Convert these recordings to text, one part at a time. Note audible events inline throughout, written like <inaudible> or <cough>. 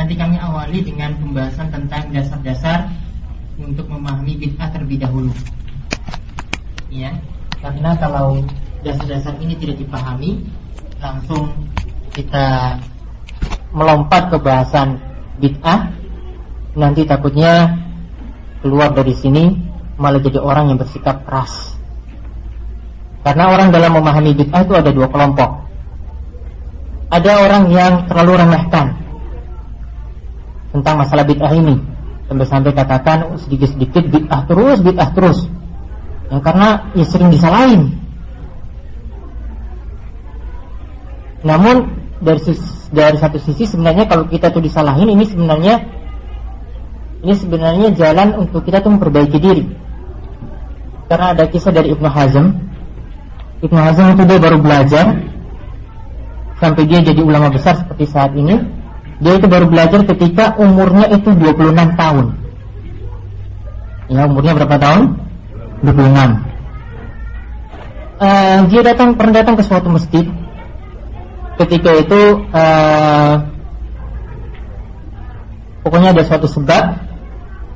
nanti kami awali dengan pembahasan tentang dasar-dasar untuk memahami bid'ah terlebih dahulu. Ya, karena kalau dasar-dasar ini tidak dipahami, langsung kita melompat ke bahasan bid'ah, nanti takutnya keluar dari sini malah jadi orang yang bersikap keras. Karena orang dalam memahami bid'ah itu ada dua kelompok. Ada orang yang terlalu remehkan tentang masalah bid'ah ini sampai-sampai katakan sedikit-sedikit bid'ah terus, bid'ah terus. Ya, karena ya sering disalahin. Namun dari dari satu sisi sebenarnya kalau kita tuh disalahin ini sebenarnya ini sebenarnya jalan untuk kita tuh memperbaiki diri. Karena ada kisah dari Ibnu Hazm. Ibnu Hazm itu dia baru belajar sampai dia jadi ulama besar seperti saat ini dia itu baru belajar ketika umurnya itu 26 tahun. Ya, umurnya berapa tahun? 26. Uh, eh, dia datang pernah datang ke suatu masjid. Ketika itu uh, pokoknya ada suatu sebab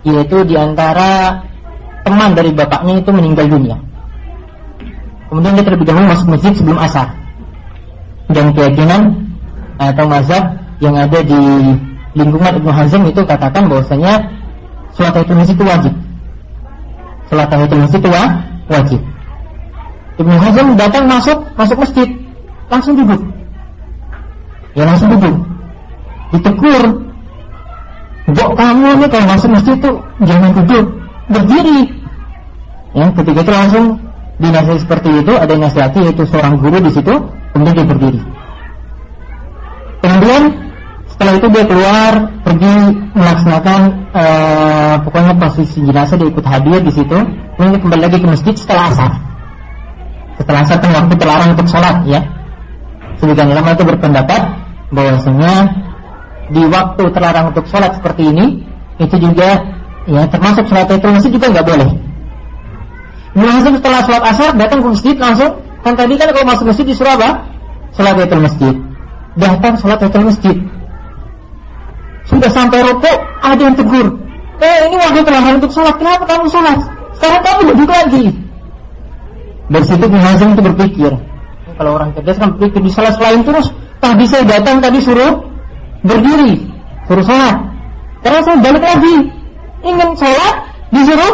yaitu di antara teman dari bapaknya itu meninggal dunia. Kemudian dia terlebih dahulu masuk masjid sebelum asar. Dan keyakinan atau mazhab yang ada di lingkungan Ibnu Hazm itu katakan bahwasanya sholat tahiyatul masjid itu wajib. Sholat tahiyatul masjid itu wajib. Ibnu Hazm datang masuk masuk masjid langsung duduk. Ya langsung duduk. Ditegur. Bok kamu ini kalau masuk masjid itu jangan duduk, berdiri. Ya, ketika itu langsung dinasihati seperti itu ada nasihati yaitu seorang guru di situ kemudian dia berdiri. Kemudian setelah itu dia keluar pergi melaksanakan uh, pokoknya posisi jenazah dia ikut hadir di situ. Kemudian kembali lagi ke masjid setelah asar. Setelah asar kan waktu terlarang untuk sholat ya. Sebagian ulama itu berpendapat bahwasanya di waktu terlarang untuk sholat seperti ini itu juga ya termasuk sholat itu masjid juga nggak boleh. Langsung setelah sholat asar datang ke masjid langsung kan tadi kan kalau masuk masjid di Surabaya sholat itu masjid datang sholat itu masjid sudah sampai rokok, ada yang tegur. Eh ini waktu terlambat untuk sholat, kenapa kamu sholat? Sekarang kamu duduk lagi. Dari situ itu berpikir, kalau orang cerdas kan berpikir di salah selain terus, tadi saya datang tadi suruh berdiri, suruh sholat. Karena saya balik lagi, ingin sholat, disuruh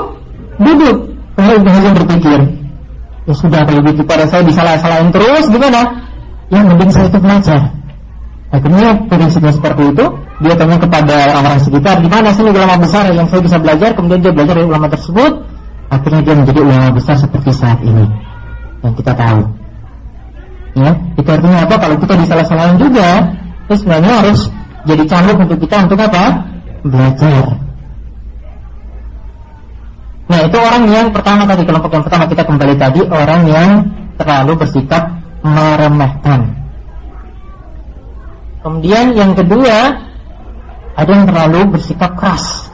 duduk. Kalau Ibn berpikir, ya sudah kalau gitu pada saya disalah-salahin terus gimana? Yang mending saya itu belajar. Akhirnya prinsipnya seperti itu. Dia tanya kepada orang-orang sekitar Di mana sini ulama besar yang saya bisa belajar? Kemudian dia belajar dari ulama tersebut. Akhirnya dia menjadi ulama besar seperti saat ini. Yang kita tahu. Ya, itu artinya apa? Kalau kita disalah-salahin juga Itu sebenarnya harus jadi cambuk untuk kita Untuk apa? Belajar. Nah itu orang yang pertama tadi Kelompok yang pertama. Kita kembali tadi Orang yang terlalu bersikap meremehkan Kemudian yang kedua ada yang terlalu bersikap keras.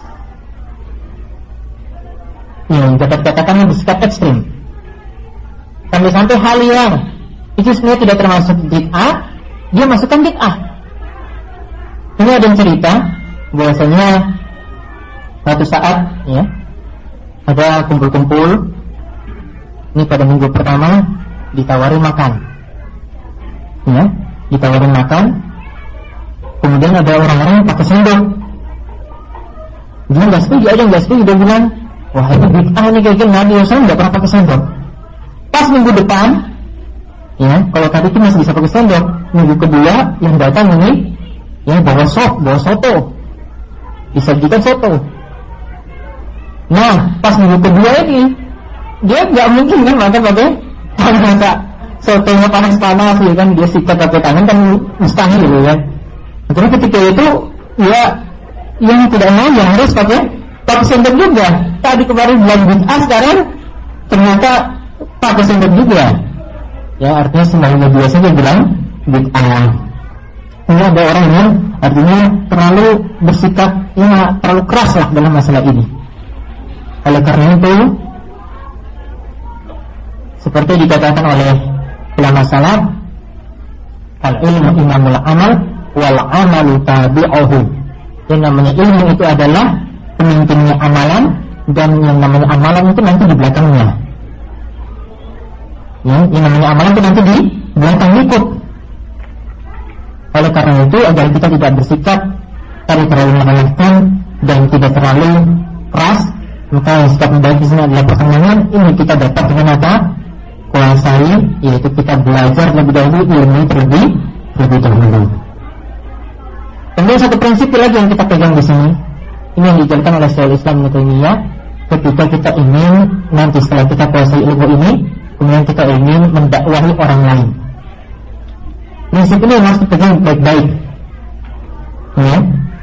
Yang dapat katakan bersikap ekstrim. Sampai-sampai hal yang itu sebenarnya tidak termasuk bid'ah, dia masukkan bid'ah. Ini ada yang cerita bahwasanya satu saat ya ada kumpul-kumpul ini pada minggu pertama ditawari makan ya ditawari makan Kemudian ada orang-orang pakai sendok. Dia nggak setuju, ada nggak setuju. Dia bilang, wah itu bid'ah ini kayak gini. Nabi Muhammad nggak pernah pakai sendok. Pas minggu depan, ya kalau tadi itu masih bisa pakai sendok. Minggu kedua yang datang ini, ya bawa sop, bawa soto, disajikan soto. Nah, pas minggu kedua ini, dia nggak mungkin kan makan pakai masa <laughs> sotonya panas-panas ya kan dia sikat pakai tangan kan mustahil ya kan Akhirnya ketika itu ya yang tidak mau yang harus pakai pakai sendok juga. Tadi kemarin bilang bid'ah sekarang ternyata pakai sendok juga. Ya artinya sembahyang biasanya bilang bid'ah. Ini ada orang yang artinya terlalu bersikap ya terlalu keras lah dalam masalah ini. Oleh karena itu seperti dikatakan oleh ulama salaf al ilmu imamul amal wal amalu tabi'uhu. Yang namanya ilmu itu adalah pemimpinnya amalan dan yang namanya amalan itu nanti di belakangnya. Ya, yang namanya amalan itu nanti di belakang ikut. Oleh karena itu agar kita tidak bersikap tadi terlalu meremehkan dan tidak terlalu keras, maka yang sikap baik di sini adalah pertengahan. Ini kita dapat dengan apa? Kuasai, yaitu kita belajar lebih dahulu ilmu terlebih lebih dahulu. Kemudian satu prinsip lagi yang kita pegang di sini, ini yang dijelaskan oleh Syaikhul Islam Ibnu ketika kita ingin nanti setelah kita kuasai ilmu ini, kemudian kita ingin mendakwahi orang lain. Prinsip ini harus dipegang baik-baik. Ya,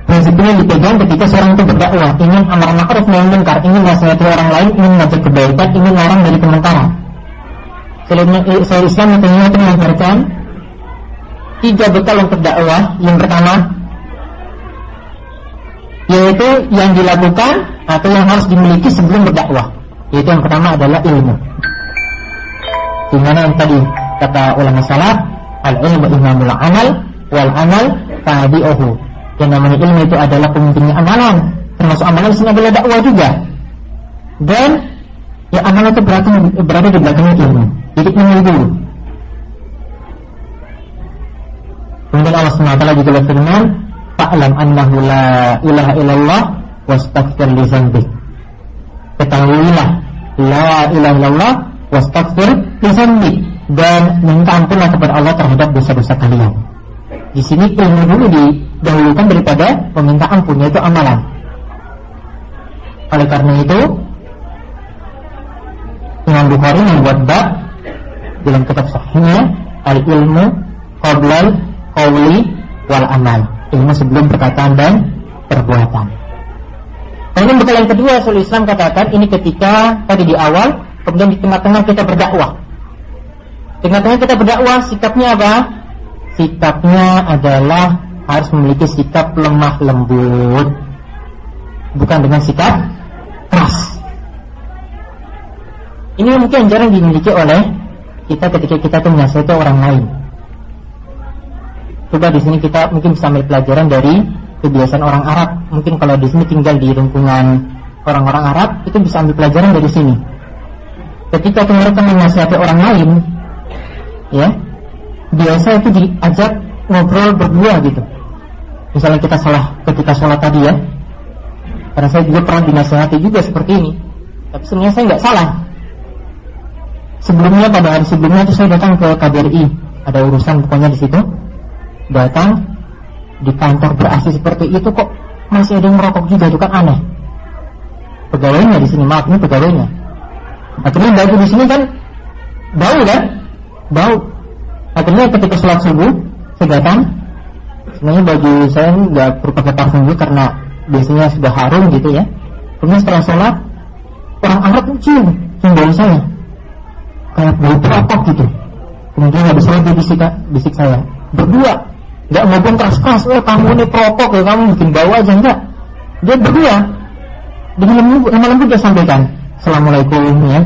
prinsip ini dipegang ketika seorang itu berdakwah, ingin amar ma'ruf nahi munkar, ingin nasihati orang lain, ingin mengajak kebaikan, ingin larang dari kemungkaran. Saya Islam itu mengajarkan tiga bekal untuk dakwah. Yang pertama, yaitu yang dilakukan atau yang harus dimiliki sebelum berdakwah. Yaitu yang pertama adalah ilmu. Di mana yang tadi kata ulama salaf, al ilmu imamul amal wal amal tabi'uhu. Yang namanya ilmu itu adalah pemimpinnya amalan. Termasuk amalan di sini adalah dakwah juga. Dan ya amalan itu berada, berada di belakangnya ilmu. Jadi ilmu dulu. Kemudian Allah SWT juga berfirman, fa'lam annahu la ilaha illallah wastaghfir li dzambik. Ketahuilah la ilaha illallah wastaghfir li dzambik dan minta ampunlah kepada Allah terhadap dosa-dosa kalian. Di sini ilmu dulu didahulukan daripada meminta ampun yaitu amalan. Oleh karena itu Imam Bukhari membuat bab dalam kitab sahihnya al ilmu qablal qawli wal amal ilmu sebelum perkataan dan perbuatan. Kemudian bekal yang kedua Rasul Islam katakan ini ketika tadi di awal kemudian di tengah-tengah kita berdakwah. Tengah-tengah kita berdakwah sikapnya apa? Sikapnya adalah harus memiliki sikap lemah lembut bukan dengan sikap keras. Ini mungkin jarang dimiliki oleh kita ketika kita tuh menasihati orang lain. Coba di sini kita mungkin bisa ambil pelajaran dari kebiasaan orang Arab. Mungkin kalau di sini tinggal di lingkungan orang-orang Arab, itu bisa ambil pelajaran dari sini. Ketika mereka menasihati orang lain, ya, biasa itu diajak ngobrol berdua gitu. Misalnya kita salah ketika sholat tadi ya, karena saya juga pernah dinasihati juga seperti ini. Tapi sebenarnya saya nggak salah. Sebelumnya pada hari sebelumnya itu saya datang ke KBRI, ada urusan pokoknya di situ datang di kantor ber seperti itu kok masih ada yang merokok juga itu kan aneh. Pegawainya di sini maaf ini pegawainya. Akhirnya baju di sini kan bau kan, bau. Akhirnya ketika sholat subuh saya datang, sebenarnya baju saya nggak perlu pakai parfum juga karena biasanya sudah harum gitu ya. Kemudian setelah sholat orang Arab cium cium bau saya kayak bau perokok gitu. Kemudian habis sholat dia bisik, bisik saya berdua Gak ngomong keras-keras, oh kamu ini perokok ya kamu bikin bau aja enggak. Dia berdua dengan lembut, lemah lembut dia sampaikan, Assalamualaikum ya.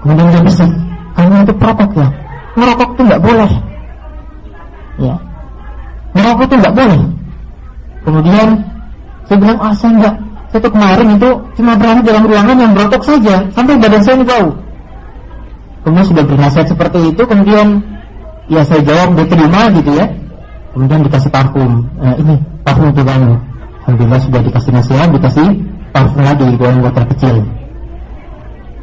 Kemudian dia bisik, kamu itu perokok ya. Merokok itu enggak boleh. Ya. Merokok itu enggak boleh. Kemudian saya bilang, ah saya enggak. Saya tuh kemarin itu cuma berani dalam ruangan yang berotok saja, sampai badan saya ini bau. Kemudian sudah bernasihat seperti itu, kemudian ya saya jawab diterima gitu ya. Kemudian dikasih parfum. Nah, ini parfum untuk kamu. Alhamdulillah sudah dikasih nasihat dikasih parfum lagi buat botol kecil.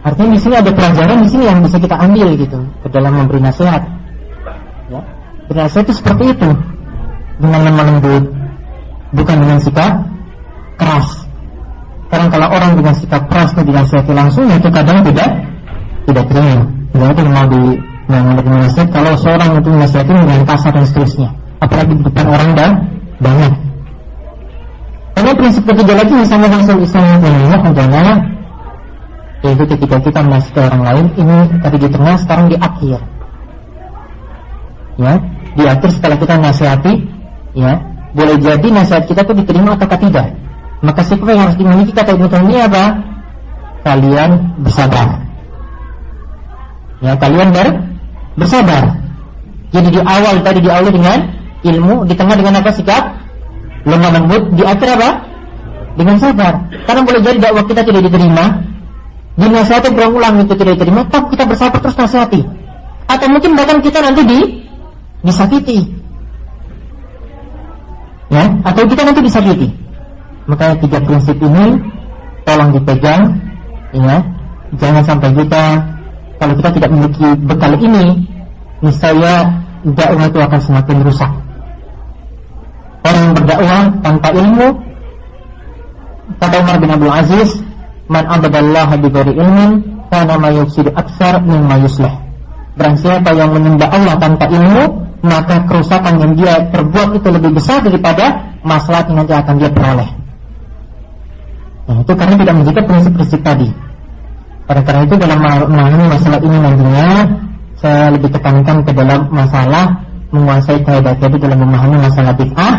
Artinya di sini ada pelajaran di sini yang bisa kita ambil gitu ke dalam memberi nasihat. Ya bernasihat itu seperti itu. Dengan lemah lembut bukan dengan sikap keras. Karena kalau orang dengan sikap keras itu dinasihati langsung itu kadang tidak tidak terima. Tidak itu mau di Nah, untuk menasihat kalau seorang itu menasihatin dengan kasar dan seterusnya, apalagi di depan orang dan banyak. Karena prinsip ketiga lagi misalnya Rasul Islam yang adalah yaitu ketika kita menasihati orang lain ini tadi di tengah sekarang di akhir. Ya, di akhir setelah kita nasihati, ya, boleh jadi nasihat kita itu diterima atau tidak. Maka sikap yang harus dimiliki kata Ibnu Taimiyah apa? Kalian bersabar. Ya, kalian ber bersabar. Jadi di awal tadi diawali dengan ilmu, di tengah dengan apa sikap? lemah lembut diatur apa? Dengan sabar. Karena boleh jadi dakwah kita tidak diterima, dinasihati berulang itu tidak diterima, tapi kita bersabar terus nasihati. Atau mungkin bahkan kita nanti di disakiti. Ya, atau kita nanti disakiti. Makanya tiga prinsip ini tolong dipegang, ya. Jangan sampai kita kalau kita tidak memiliki bekal ini, niscaya dakwah itu akan semakin rusak. Orang berdakwah tanpa ilmu, kata Umar bin Abdul Aziz, man abadallaha bighairi ilmin, kana ma yufsidu aksar mimma yuslih. Barang siapa yang menyembah Allah tanpa ilmu, maka kerusakan yang dia perbuat itu lebih besar daripada masalah yang nanti akan dia peroleh. Nah, itu karena tidak menjaga prinsip-prinsip tadi. Oleh karena itu dalam memahami masalah ini nantinya saya lebih tekankan ke dalam masalah menguasai kaidah-kaidah dalam memahami masalah bid'ah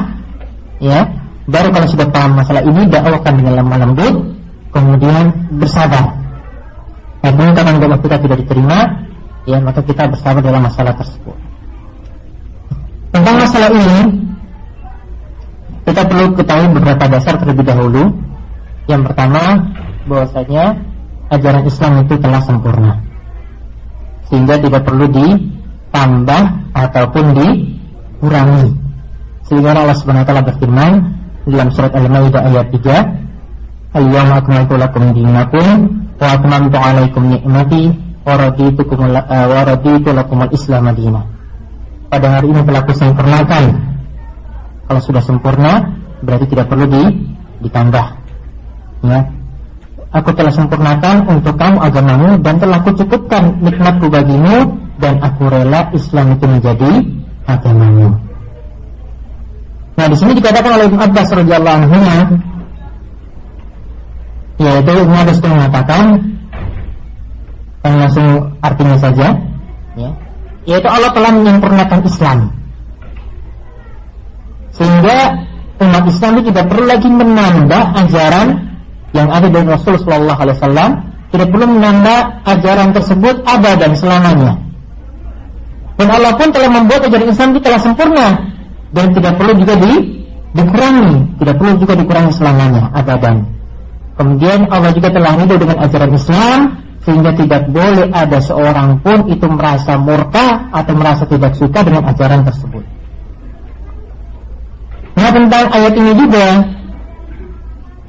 ya. Baru kalau sudah paham masalah ini dakwahkan dengan lemah lembut kemudian bersabar. Namun kalau dakwah kita tidak diterima ya maka kita bersabar dalam masalah tersebut. Tentang masalah ini kita perlu ketahui beberapa dasar terlebih dahulu. Yang pertama bahwasanya ajaran Islam itu telah sempurna sehingga tidak perlu ditambah ataupun dikurangi. Sehingga Allah Subhanahu wa taala berfirman dalam surat Al-Maidah ayat 3, "Al-yawma akmaltu lakum dinakum wa atmamtu 'alaikum ni'mati wa raditu eh, lakum al-Islam madinah." Pada hari ini telah kusempurnakan. Kalau sudah sempurna berarti tidak perlu di, ditambah. Ya, Aku telah sempurnakan untuk kamu agamamu dan telah kucukupkan nikmatku bagimu dan aku rela Islam itu menjadi agamamu. Nah di sini dikatakan oleh Ibn Abbas radhiyallahu anhu yaitu Ibn Abbas itu mengatakan yang langsung artinya saja ya, yaitu Allah telah menyempurnakan Islam sehingga umat Islam itu tidak perlu lagi menambah ajaran yang ada dari Rasul Shallallahu Alaihi Wasallam tidak perlu menambah ajaran tersebut ada dan selamanya. Dan Allah pun telah membuat ajaran Islam itu telah sempurna dan tidak perlu juga di, dikurangi, tidak perlu juga dikurangi selamanya abadan. Kemudian Allah juga telah ridho dengan ajaran Islam sehingga tidak boleh ada seorang pun itu merasa murka atau merasa tidak suka dengan ajaran tersebut. Nah tentang ayat ini juga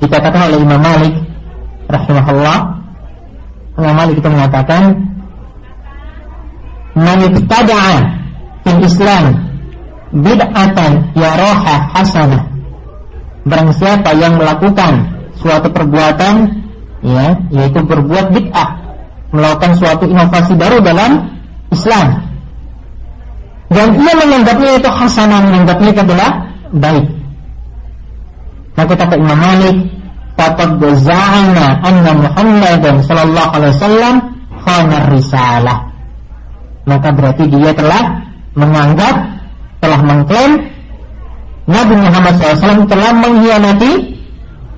dikatakan oleh Imam Malik rahimahullah. Imam Malik itu mengatakan man ibtada'a fil Islam bid'atan yaraha hasanah. Barang siapa yang melakukan suatu perbuatan ya yaitu berbuat bid'ah melakukan suatu inovasi baru dalam Islam dan ia menganggapnya itu hasanah menganggapnya itu adalah baik. Maka kata Imam Malik, "Faqad za'ana anna Muhammadan sallallahu alaihi wasallam khana risalah." Maka berarti dia telah menganggap, telah mengklaim Nabi Muhammad SAW telah mengkhianati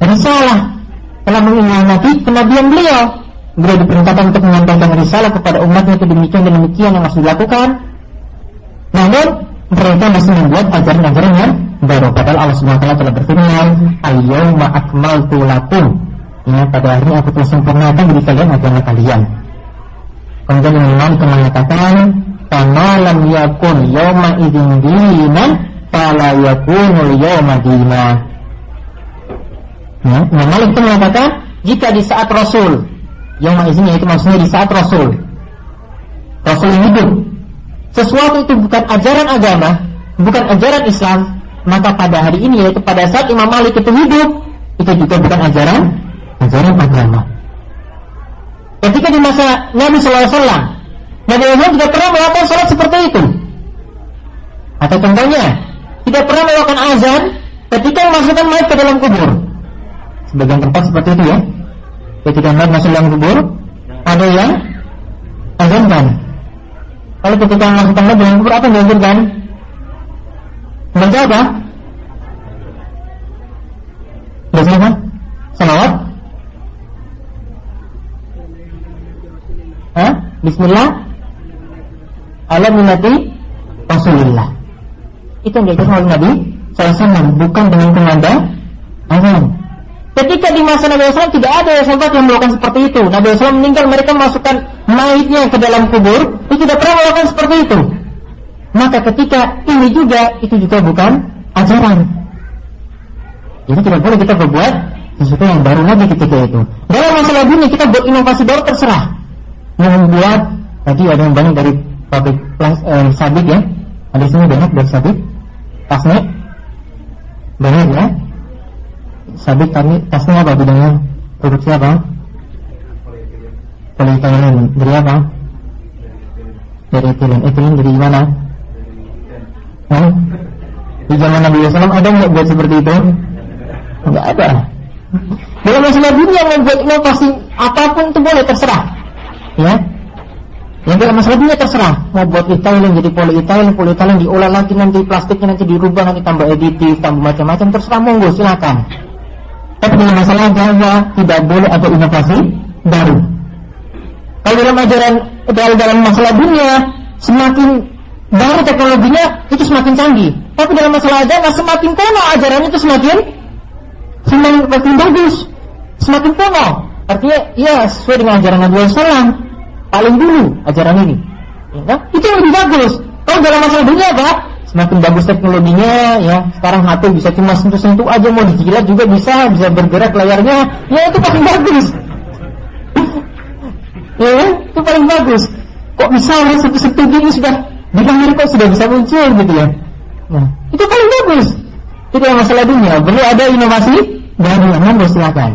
risalah, telah mengkhianati kenabian beliau. Beliau diperintahkan untuk menyampaikan risalah kepada umatnya itu demikian dan demikian yang harus dilakukan. Namun mereka masih membuat ajaran-ajaran yang baru padahal Allah taala telah berfirman al-yauma akmaltu lakum. Ya pada hari aku telah sempurnakan bagi kalian agama kalian. Kemudian Imam mengatakan kama lam yakun yauma idzin dinan fala yakunul yauma dina. Ya Imam Malik itu mengatakan jika di saat Rasul yauma idzin itu maksudnya di saat Rasul Rasul hidup sesuatu itu bukan ajaran agama bukan ajaran Islam maka pada hari ini yaitu pada saat Imam Malik itu hidup itu juga bukan ajaran ajaran agama. Ketika di masa Nabi SAW, Nabi SAW tidak pernah melakukan sholat seperti itu. Atau contohnya, tidak pernah melakukan azan ketika memasukkan mayat ke dalam kubur. Sebagian tempat seperti itu ya. Ketika mayat masuk dalam kubur, ada yang azankan. Kalau ketika mayat dalam kubur apa yang dianjurkan? Membaca apa? Baca apa? Salawat? Hah? Bismillah Ala minati Rasulullah Itu yang diajarkan oleh Nabi SAW bukan dengan penanda azan. Ketika di masa Nabi SAW tidak ada sahabat yang melakukan seperti itu. Nabi SAW meninggal mereka masukkan mayitnya ke dalam kubur, itu tidak pernah melakukan seperti itu. Maka ketika ini juga itu juga bukan ajaran. Jadi tidak boleh kita berbuat sesuatu yang baru lagi ketika itu. Dalam masalah dunia kita buat inovasi baru terserah. Membuat tadi ada yang banyak dari pabrik eh, sabit ya. Ada sini banyak dari sabit. Tasnya banyak ya. Sabit tadi tasnya apa bidangnya? Produksi apa? Polietilen. Dari apa? Dari etilen. Etilen dari mana? Hmm? Di zaman Nabi SAW ada nggak buat seperti itu? Nggak ada. Dalam masalah dunia membuat inovasi apa pun itu boleh terserah. Ya, yang dalam masalah dunia terserah mau buat etilen jadi polyethylene, polyethylene diolah lagi nanti plastiknya nanti dirubah nanti tambah editif, tambah macam-macam terserah monggo silakan. Tapi dalam masalah agama tidak boleh ada inovasi baru. Kalau dalam ajaran dalam, dalam masalah dunia semakin baru teknologinya itu semakin canggih. Tapi dalam masalah agama semakin kuno ajarannya itu semakin semakin bagus, semakin kuno. Artinya ya sesuai dengan ajaran Nabi Sallam paling dulu ajaran ini. Ya, itu yang lebih bagus. Kalau dalam masalah dunia apa? Semakin bagus teknologinya, ya. Sekarang HP bisa cuma sentuh-sentuh aja mau dijilat juga bisa, bisa bergerak layarnya. Ya itu paling bagus. <laughs> ya, itu paling bagus. Kok bisa orang sentuh-sentuh gini sudah di hari kok sudah bisa muncul gitu ya. Nah, itu paling bagus. Itu dalam masalah dunia. Perlu ada inovasi baru, monggo silakan.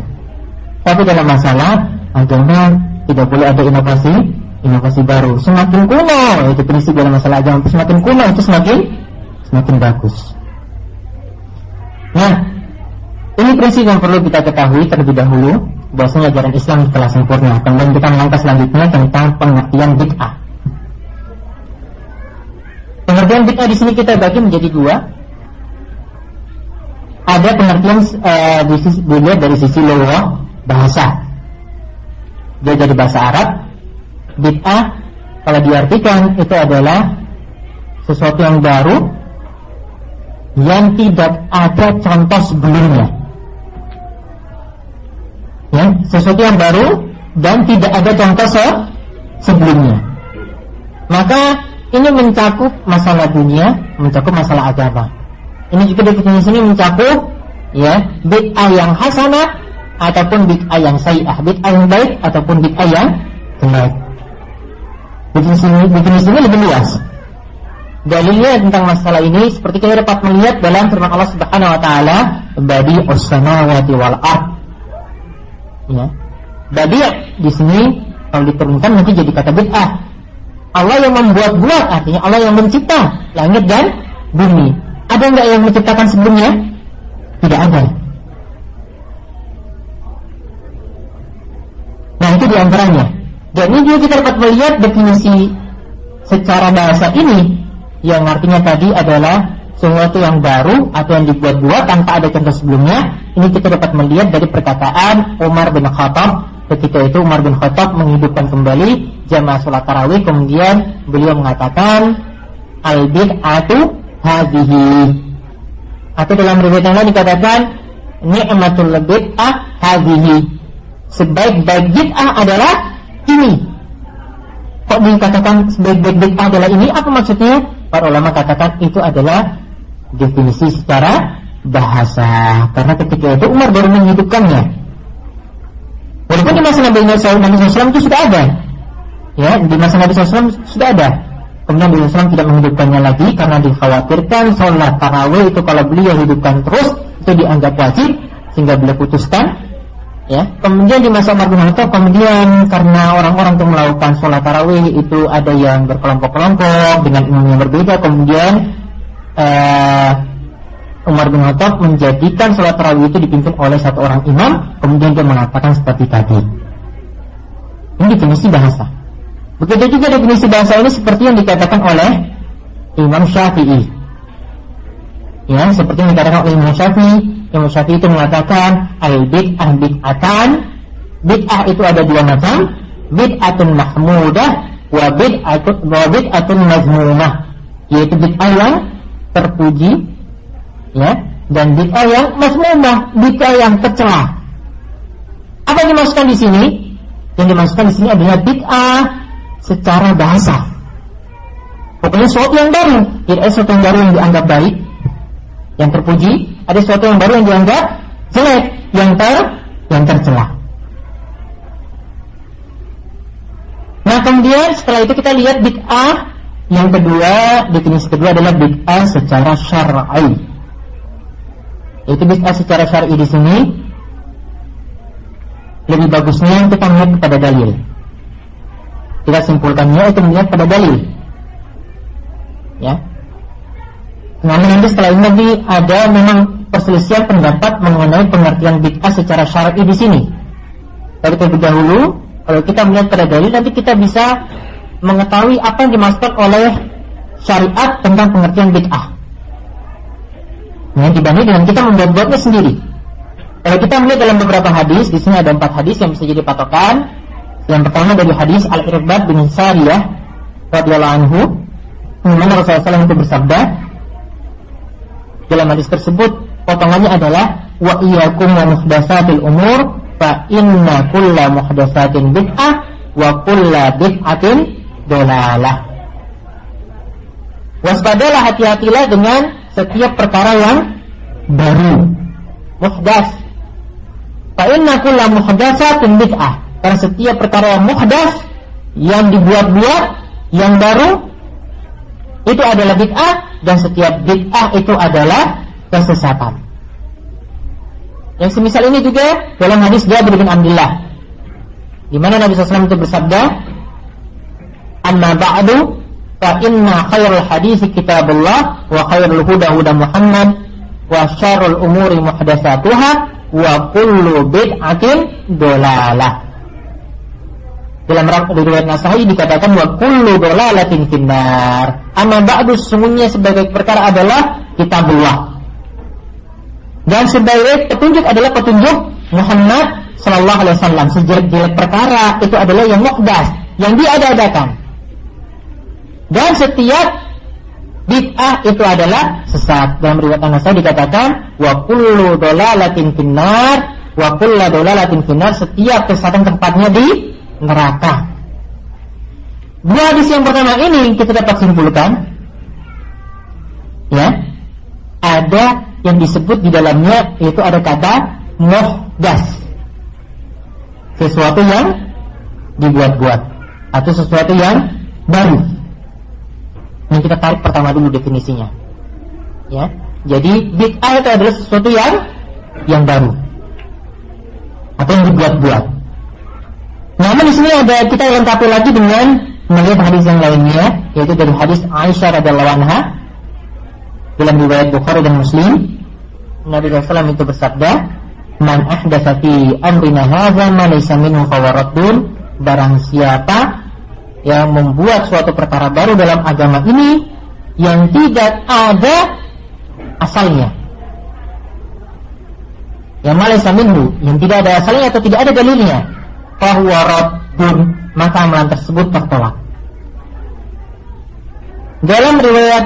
Tapi dalam masalah agama tidak boleh ada inovasi inovasi baru semakin kuno itu prinsip dalam masalah agama semakin kuno itu semakin semakin bagus nah ini prinsip yang perlu kita ketahui terlebih dahulu bahwasanya ajaran Islam telah sempurna kemudian kita melangkah selanjutnya tentang pengertian bid'ah pengertian bid'ah di sini kita bagi menjadi dua. Ada pengertian dilihat dari sisi lughah bahasa. Dia jadi bahasa Arab. Bid'ah kalau diartikan itu adalah sesuatu yang baru yang tidak ada contoh sebelumnya. Ya sesuatu yang baru dan tidak ada contoh se sebelumnya. Maka ini mencakup masalah dunia mencakup masalah agama ini juga di sini mencakup ya bid'ah yang hasanah ataupun bid'ah yang sayyah, bid'ah yang baik ataupun bid'ah yang jelek. Definisi ini, definisi ini lebih luas. Dalilnya tentang masalah ini seperti kita dapat melihat dalam firman Allah Subhanahu wa taala, "Badi as-samawati wal ard." Ya. Badi di sini kalau diturunkan nanti jadi kata bid'ah. Allah yang membuat-buat artinya Allah yang mencipta langit dan bumi. Ada enggak yang menciptakan sebelumnya? Tidak ada. Nah itu di antaranya. Dan ini kita dapat melihat definisi secara bahasa ini yang artinya tadi adalah sesuatu yang baru atau yang dibuat-buat tanpa ada contoh sebelumnya. Ini kita dapat melihat dari perkataan Umar bin Khattab ketika itu Umar bin Khattab menghidupkan kembali jamaah sholat tarawih kemudian beliau mengatakan al bid'atu hadhihi atau dalam riwayat yang lain dikatakan ni'matul bid'ah hadhihi sebaik-baik bid'ah adalah ini. Kok dikatakan sebaik-baik bid'ah adalah ini? Apa maksudnya? Para ulama katakan itu adalah definisi secara bahasa. Karena ketika itu Umar baru menghidupkannya. Walaupun di masa Nabi SAW itu sudah ada. Ya, di masa Nabi SAW sudah ada. Kemudian Nabi SAW tidak menghidupkannya lagi karena dikhawatirkan sholat tarawih itu kalau beliau hidupkan terus itu dianggap wajib sehingga beliau putuskan ya kemudian di masa Umar bin Khattab kemudian karena orang-orang yang melakukan sholat tarawih itu ada yang berkelompok-kelompok dengan imam yang berbeda kemudian uh, Umar bin Khattab menjadikan sholat tarawih itu dipimpin oleh satu orang imam kemudian dia mengatakan seperti tadi. Ini definisi bahasa. Begitu juga definisi bahasa ini seperti yang dikatakan oleh Imam Syafi'i. Ya seperti yang dikatakan oleh Imam Syafi'i. Imam Syafi'i itu mengatakan al bid'ah bid'atan. Bid'ah itu ada dua macam. Bid'atun mahmudah wa bid'atun wa bid'atun mazmumah. Yaitu bid'ah yang terpuji Ya, dan bid'ah yang masmumah, bid'ah yang tercela. Apa yang dimasukkan di sini? Yang dimasukkan di sini adalah bid'ah secara bahasa. Pokoknya sesuatu yang baru, tidak ada sesuatu yang baru yang dianggap baik, yang terpuji, ada sesuatu yang baru yang dianggap jelek, yang ter yang tercela. Nah kemudian setelah itu kita lihat bid'ah yang kedua, definisi kedua adalah bid'ah secara syar'i. Itu bid'ah secara syar'i di sini lebih bagusnya kita melihat kepada dalil. Kita simpulkannya itu melihat pada dalil. Ya. Namun nanti setelah ini nanti ada memang perselisihan pendapat mengenai pengertian bid'ah secara syar'i di sini. Tapi terlebih dahulu, kalau kita melihat pada dalil nanti kita bisa mengetahui apa yang dimaksud oleh syariat tentang pengertian bid'ah. Yang dibanding dengan kita membuat-buatnya sendiri. Kalau kita melihat dalam beberapa hadis, di sini ada empat hadis yang bisa jadi patokan. Yang pertama dari hadis Al-Irbad bin Sariyah radhiyallahu anhu, di mana Rasulullah SAW itu bersabda, dalam hadis tersebut potongannya adalah wa iyyakum wa muhdatsatil umur fa inna kulla muhdatsatin bid'ah wa kulla bid'atin dolalah. Waspadalah hati-hatilah dengan setiap perkara yang baru. Muhdas. Fa inna kulla muhdatsatin bid'ah. Karena setiap perkara yang muhdas yang dibuat-buat yang baru itu adalah bid'ah dan setiap bid'ah itu adalah kesesatan. Yang semisal ini juga dalam hadis Jabir bin Abdullah di mana Nabi SAW itu bersabda, Amma ba'du fa inna khairal hadis kitabullah wa khairul huda huda Muhammad wa syarrul umuri muhdatsatuha wa kullu bid'atin dolalah. Dalam riwayat Nasa'i dikatakan wa kullu dolalatin finnar. Amma ba'du sesungguhnya sebagai perkara adalah kitabullah. Dan sebagai petunjuk adalah petunjuk Muhammad Sallallahu Alaihi Wasallam. Sejelek-jelek perkara itu adalah yang muhdas, yang diada-adakan. Dan setiap bid'ah itu adalah sesat. Dalam riwayat An-Nasai dikatakan wa kullu dolalatin finnar. Wa kullu dolalatin finnar setiap kesesatan tempatnya di neraka. Dua hadis yang pertama ini kita dapat simpulkan. Ya. Ada yang disebut di dalamnya yaitu ada kata muhdas sesuatu yang dibuat-buat atau sesuatu yang baru yang kita tarik pertama dulu definisinya. Ya. Jadi bid'ah itu adalah sesuatu yang yang baru atau yang dibuat-buat. Namun di sini ada kita lengkapi lagi dengan melihat hadis yang lainnya, yaitu dari hadis Aisyah radhiallahu anha dalam riwayat Bukhari dan Muslim. Nabi SAW itu bersabda, "Man ahdatsa fi amrina hadza ma laysa minhu Barang siapa yang membuat suatu perkara baru dalam agama ini yang tidak ada asalnya. Yang malaysa minhu, yang tidak ada asalnya atau tidak ada dalilnya. Fahuwa raddun, maka amalan tersebut tertolak. Dalam riwayat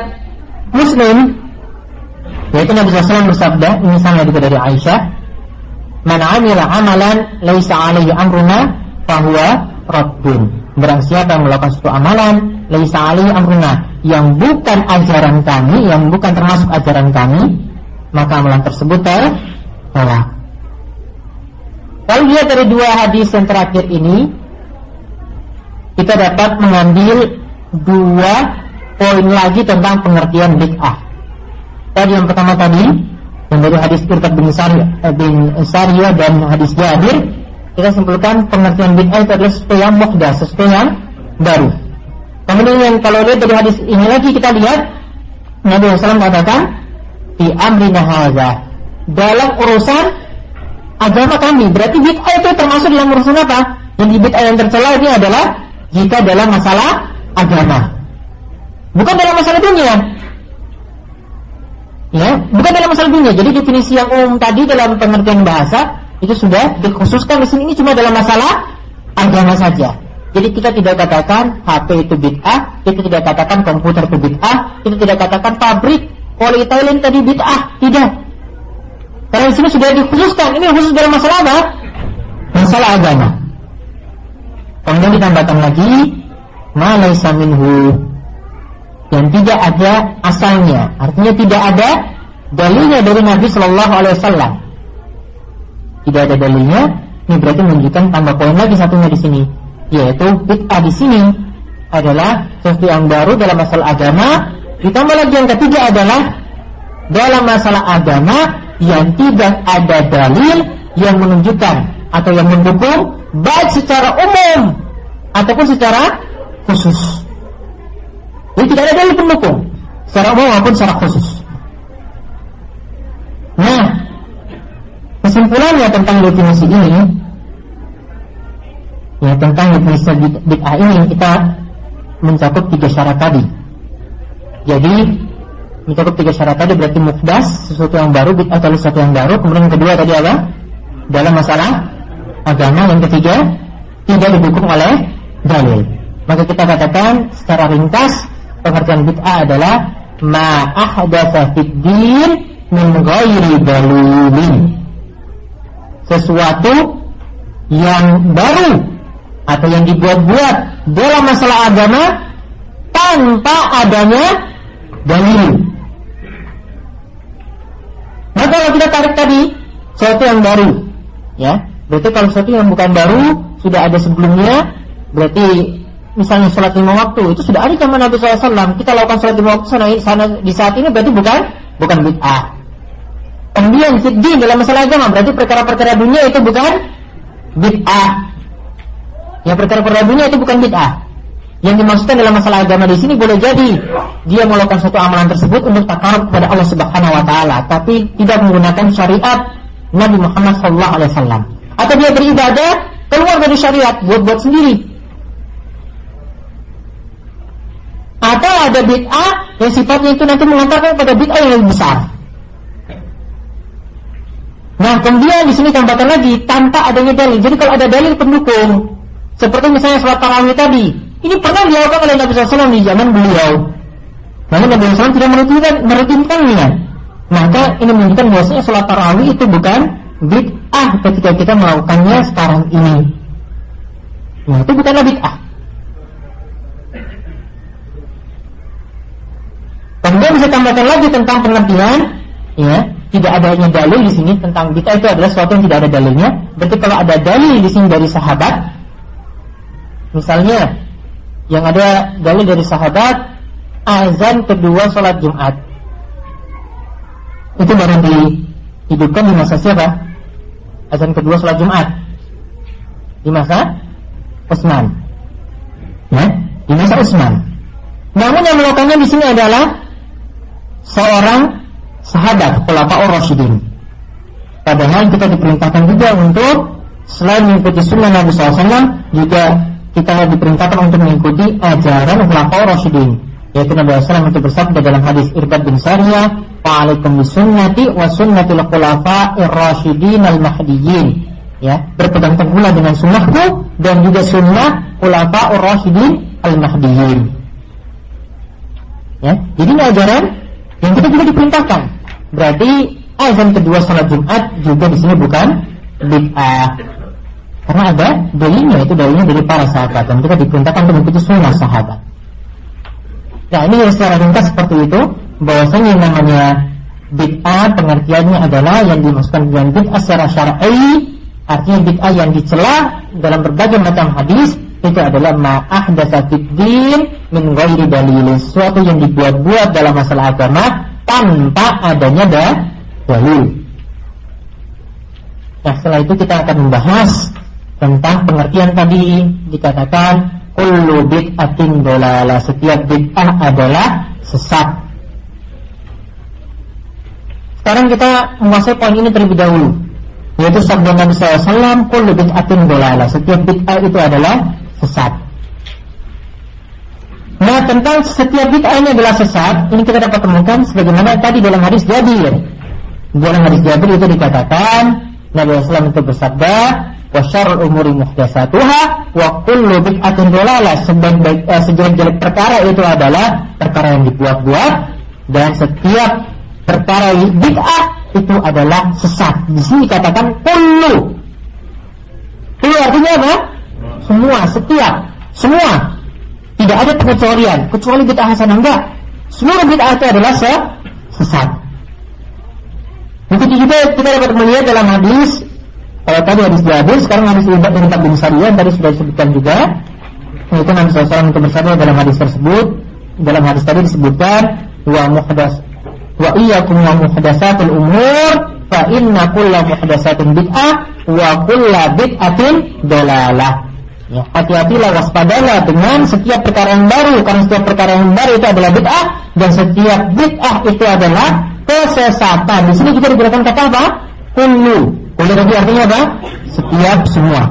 Muslim, yaitu Nabi SAW bersabda, ini sama juga dari Aisyah, Man amila amalan laisa alaihi amruna fahuwa raddun Barang siapa melakukan suatu amalan Laisa alaihi amruna Yang bukan ajaran kami Yang bukan termasuk ajaran kami Maka amalan tersebut tertolak. Kalau lihat dari dua hadis yang terakhir ini Kita dapat mengambil Dua poin lagi tentang pengertian bid'ah. Tadi yang pertama tadi Yang dari hadis Irkat bin eh, dan hadis Jabir kita simpulkan pengertian bid'ah itu adalah sesuatu yang muhdas, sesuatu yang baru. Kemudian kalau lihat dari hadis ini lagi kita lihat Nabi SAW katakan di amrina haza dalam urusan agama kami. Berarti bid'ah itu termasuk dalam urusan apa? Yang di bid'ah yang tercela ini adalah jika dalam masalah agama. Bukan dalam masalah dunia. Ya, bukan dalam masalah dunia. Jadi definisi yang umum tadi dalam pengertian bahasa itu sudah dikhususkan di sini ini cuma dalam masalah agama saja. Jadi kita tidak katakan HP itu bid'ah, kita tidak katakan komputer itu bid'ah, kita tidak katakan pabrik polyethylene tadi bid'ah, tidak. Karena di sini sudah dikhususkan, ini khusus dalam masalah apa? Masalah agama. Kemudian ditambahkan lagi, malaysa minhu yang tidak ada asalnya, artinya tidak ada dalilnya dari Nabi Shallallahu Alaihi Wasallam. Tidak ada dalilnya, ini berarti menunjukkan tambah poin lagi satunya di sini, yaitu bid'ah di sini adalah sesuatu yang baru dalam masalah agama. Ditambah lagi yang ketiga adalah dalam masalah agama yang tidak ada dalil yang menunjukkan atau yang mendukung baik secara umum ataupun secara khusus. Jadi tidak ada dalil pendukung secara umum maupun secara khusus. Nah, kesimpulannya tentang definisi ini ya tentang definisi bid'ah ini kita mencakup tiga syarat tadi. Jadi mencakup tiga syarat tadi berarti mukdas sesuatu yang baru bid'ah atau sesuatu yang baru. Kemudian yang kedua tadi apa? Dalam masalah agama yang ketiga tidak didukung oleh dalil. Maka kita katakan secara ringkas pengertian bid'ah adalah ma ahdatsa fid din min. Sesuatu yang baru atau yang dibuat-buat dalam masalah agama tanpa adanya dalil. Maka kalau kita tarik tadi sesuatu yang baru, ya, berarti kalau sesuatu yang bukan baru sudah ada sebelumnya, berarti misalnya sholat lima waktu itu sudah ada zaman Nabi SAW kita lakukan sholat lima waktu sana, sana di saat ini berarti bukan bukan bid'ah kemudian fiddin dalam masalah agama. Berarti perkara-perkara dunia itu bukan bid'ah. Ya perkara-perkara dunia itu bukan bid'ah. Yang dimaksudkan dalam masalah agama di sini boleh jadi dia melakukan suatu amalan tersebut untuk takarub kepada Allah Subhanahu wa taala tapi tidak menggunakan syariat Nabi Muhammad SAW atau dia beribadah keluar dari syariat buat-buat sendiri. Atau ada bid'ah yang sifatnya itu nanti mengantarkan pada bid'ah yang lebih besar. Nah, kemudian di sini tambahkan lagi tanpa adanya dalil. Jadi kalau ada dalil pendukung, seperti misalnya sholat tarawih tadi, ini pernah dilakukan oleh Nabi SAW di zaman beliau. Namun Nabi SAW tidak merutinkan, merutinkannya. Maka ini menunjukkan bahwasanya sholat tarawih itu bukan bid'ah ketika kita melakukannya sekarang ini. Nah, itu bukanlah bid'ah. Kemudian bisa tambahkan lagi tentang pengertian, ya, tidak adanya dalil di sini tentang kita itu adalah sesuatu yang tidak ada dalilnya. Berarti kalau ada dalil di sini dari sahabat, misalnya yang ada dalil dari sahabat azan kedua sholat Jumat, itu baru dihidupkan di masa siapa? Azan kedua sholat Jumat di masa Utsman, ya, di masa Utsman. Namun yang melakukannya di sini adalah seorang sahabat Khulafaur Rasyidin. Padahal kita diperintahkan juga untuk selain mengikuti sunnah Nabi SAW juga kita diperintahkan untuk mengikuti ajaran Khulafaur Rasyidin. Yaitu Nabi SAW itu bersabda dalam hadis Irbad bin Sariyah, "Wa'alaikum bisunnati wa sunnatil khulafa'ir rasyidin al-mahdiyyin." Ya, berpegang teguhlah dengan sunnahku dan juga sunnah khulafa'ur rasyidin al-mahdiyyin. Ya, jadi ini ajaran yang kita juga diperintahkan. Berarti azan kedua salat Jumat juga di sini bukan bid'ah. Karena ada dalilnya itu dalilnya dari para sahabat dan kita diperintahkan untuk mengikuti sunnah sahabat. Nah ini secara ringkas seperti itu bahwasanya yang namanya bid'ah pengertiannya adalah yang dimaksudkan dengan bid'ah secara syar'i artinya bid'ah yang dicela dalam berbagai macam hadis itu adalah ma'ah din min ghairi dalil sesuatu yang dibuat-buat dalam masalah agama tanpa adanya da dalil. Nah, setelah itu kita akan membahas tentang pengertian tadi dikatakan kullu bid'atin dolalah setiap bid'ah adalah sesat. Sekarang kita menguasai poin ini terlebih dahulu yaitu sabda Nabi SAW kullu bid'atin dolalah setiap bid'ah itu adalah sesat. Nah tentang setiap bid'ah ini adalah sesat, ini kita dapat temukan sebagaimana tadi dalam hadis Jabir. Dalam hadis Jabir itu dikatakan Nabi SAW itu bersabda, wa syarrul umuri muhdatsatuha wa kullu bid'atin dolalah sebaik-baik eh, sejelek-jelek perkara itu adalah perkara yang dibuat-buat dan setiap perkara bid'ah itu adalah sesat. Di sini katakan kullu. Kullu artinya apa? Semua, setiap, semua. Tidak ada pengecualian, kecuali bid'ah hasanah enggak. Seluruh bid'ah itu adalah sesat. Begitu juga kita dapat melihat dalam hadis kalau tadi hadis Jabir, sekarang hadis Ibad dari Tabim Sariyah tadi sudah disebutkan juga. Itu Nabi SAW untuk bersabda dalam hadis tersebut. Dalam hadis tadi disebutkan wa muhdas wa iyyakum wa muhdatsatul umur fa inna kulla muhdatsatin bid'ah wa kulla bid'atin dalalah. Ya, hati-hatilah waspadalah dengan setiap perkara yang baru karena setiap perkara yang baru itu adalah bid'ah dan setiap bid'ah itu adalah kesesatan. Di sini kita digunakan kata apa? Kullu Kullu tadi artinya apa? Setiap semua.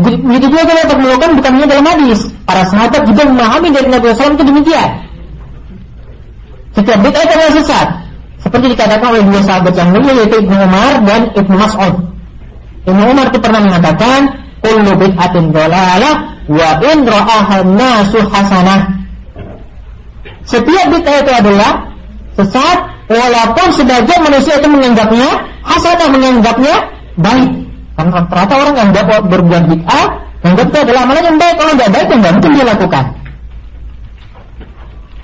Begitu juga kita dapat melakukan bukan hanya dalam hadis. Para sahabat juga memahami dari Nabi SAW itu demikian. Setiap bid'ah itu adalah sesat. Seperti dikatakan oleh dua sahabat yang mulia yaitu Ibnu Umar dan Ibnu Mas'ud. Ibnu Umar itu pernah mengatakan, "Kullu bid'atin dhalalah wa in nasu hasanah." Setiap bid'ah itu adalah sesat walaupun sebagian manusia itu menganggapnya hasanah menganggapnya baik. Karena rata-rata orang yang dapat berbuat bid'ah menganggap itu adalah amalan yang baik. Kalau tidak baik tidak mungkin dia lakukan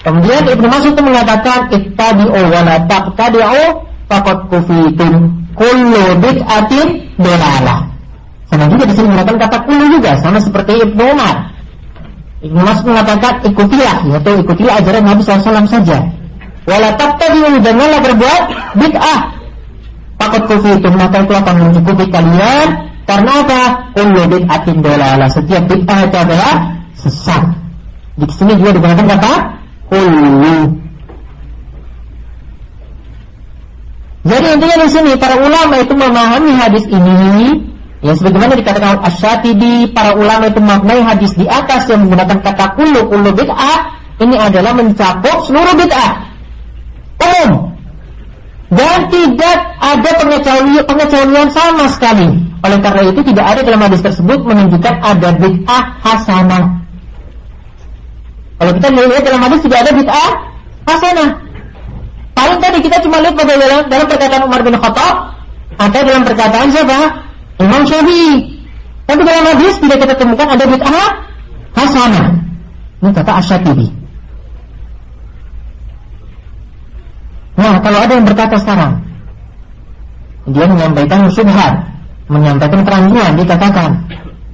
kemudian Ibnu Mas'ud itu mengatakan ittabi'u wa la taqtadi'u faqad kufitum kullu bid'atin dolalah sama juga di sini mengatakan kata kullu juga sama seperti Ibnu Umar. Ibnu Mas'ud mengatakan ikutilah yaitu ikutilah ajaran Nabi SAW saja. Wala taqtadiu janganlah berbuat bid'ah. Takut kufitum maka itu akan mencukupi kalian. Karena apa? Kullu bid'atin setiap bid'ah itu adalah sesat. Di sini juga digunakan kata kullu jadi intinya di sini para ulama itu memahami hadis ini Ya sebagaimana dikatakan Asyatibi para ulama itu memaknai hadis di atas yang menggunakan kata kullu kullu bid'ah ini adalah mencakup seluruh bid'ah umum dan tidak ada pengecualian, pengecualian sama sekali. Oleh karena itu tidak ada dalam hadis tersebut menunjukkan ada bid'ah hasanah. Kalau kita melihat dalam hadis tidak ada bid'ah hasanah. Paling tadi kita cuma lihat pada dalam, dalam perkataan Umar bin Khattab atau dalam perkataan siapa? Imam Syafi'i. Tapi dalam hadis tidak kita temukan ada bid'ah hasanah. Ini kata Asyatibi. Nah, kalau ada yang berkata sekarang, dia menyampaikan syubhat, menyampaikan keraguan, dikatakan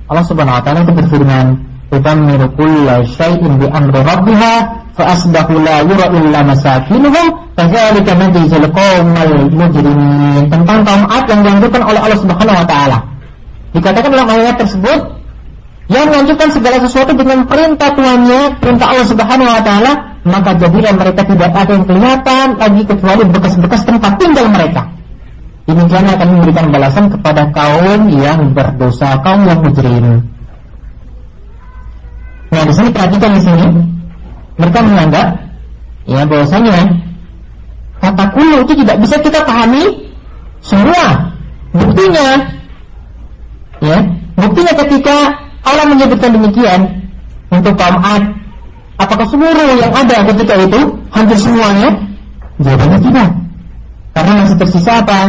Allah Subhanahu wa taala itu berfirman, "Tudammiru kulla syai'in bi amri rabbiha fa asbahu la yura illa masakinuhum fadzalika najzil qaumal mujrimin." Tentang kaum Ad yang dianjurkan oleh Allah Subhanahu wa taala. Dikatakan dalam ayat tersebut yang menganjurkan segala sesuatu dengan perintah Tuhannya, perintah Allah Subhanahu wa taala, maka jadilah mereka tidak ada yang kelihatan lagi kecuali bekas-bekas tempat tinggal mereka. Demikian akan memberikan balasan kepada kaum yang berdosa, kaum yang mujrim. Nah, di sini perhatikan di sini, mereka menganggap ya bahwasanya kata kulo itu tidak bisa kita pahami semua. Buktinya, ya, buktinya ketika Allah menyebutkan demikian untuk kaum Ad Apakah seluruh yang ada ketika itu hampir semuanya? Jawabannya tidak. Karena masih tersisa apa?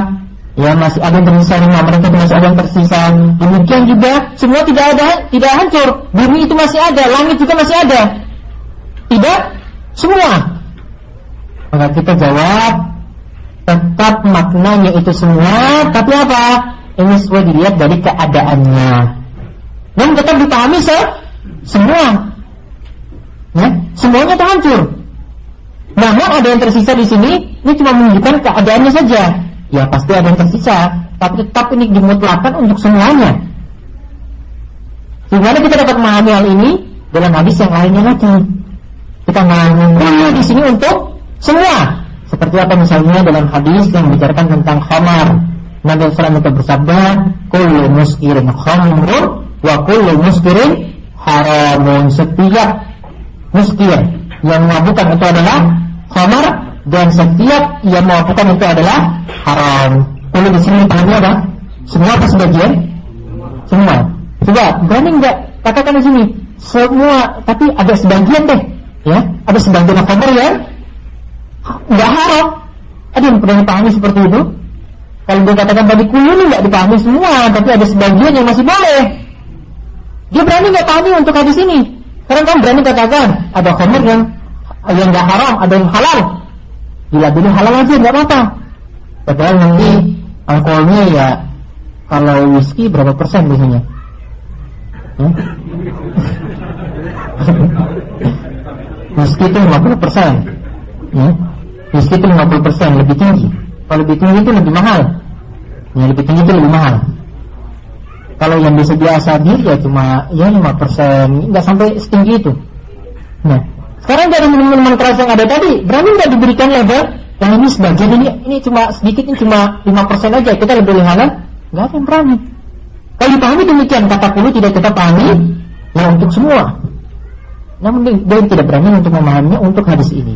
Ya masih ada yang tersisa rumah mereka masih ada yang tersisa. Demikian juga semua tidak ada, tidak hancur. Bumi itu masih ada, langit juga masih ada. Tidak semua. Maka kita jawab tetap maknanya itu semua, tapi apa? Ini sesuai dilihat dari keadaannya. Dan tetap dipahami se semua ya, semuanya terhancur. Namun ada yang tersisa di sini, ini cuma menunjukkan keadaannya saja. Ya pasti ada yang tersisa, tapi tetap ini dimutlakan untuk semuanya. Gimana kita dapat memahami hal ini dalam hadis yang lainnya lagi? Kita memahami di sini untuk semua. Seperti apa misalnya dalam hadis yang membicarakan tentang khamar. Nabi SAW itu bersabda, "Kullu muskirin khamrun wa kullu muskirin haramun." Setiap muskir yang memabukkan itu adalah khamar dan setiap yang memabukkan itu adalah haram. Kalau di sini pahamnya apa? Semua apa sebagian? Semua. Coba berani enggak katakan di sini semua, tapi ada sebagian deh. Ya, ada sebagian khamr yang nggak haram. Ada yang pernah dipahami seperti itu? Kalau dia katakan tadi kulu ini nggak dipahami semua, tapi ada sebagian yang masih boleh. Dia berani nggak pahami untuk hadis ini. Karena kan berani katakan ada khamr yang yang nggak haram, ada yang halal. Bila dulu halal aja nggak apa-apa. Padahal nanti alkoholnya ya kalau whisky berapa persen biasanya? Hmm? <laughs> whisky itu 50 persen. Ya. Whisky itu 50 persen lebih tinggi. Kalau lebih tinggi itu lebih mahal. Yang lebih tinggi itu lebih mahal. Kalau yang bisa biasa dia ya cuma ya 5 persen, nggak sampai setinggi itu. Nah, sekarang dari minuman keras yang ada tadi, berani nggak diberikan label? Yang ini sebagian ini ini cuma sedikit ini cuma 5 persen aja, kita lebih halal? Nggak ada yang berani. Kalau dipahami demikian, kata puluh tidak kita pahami, ya untuk semua. Namun dia tidak berani untuk memahaminya untuk hadis ini.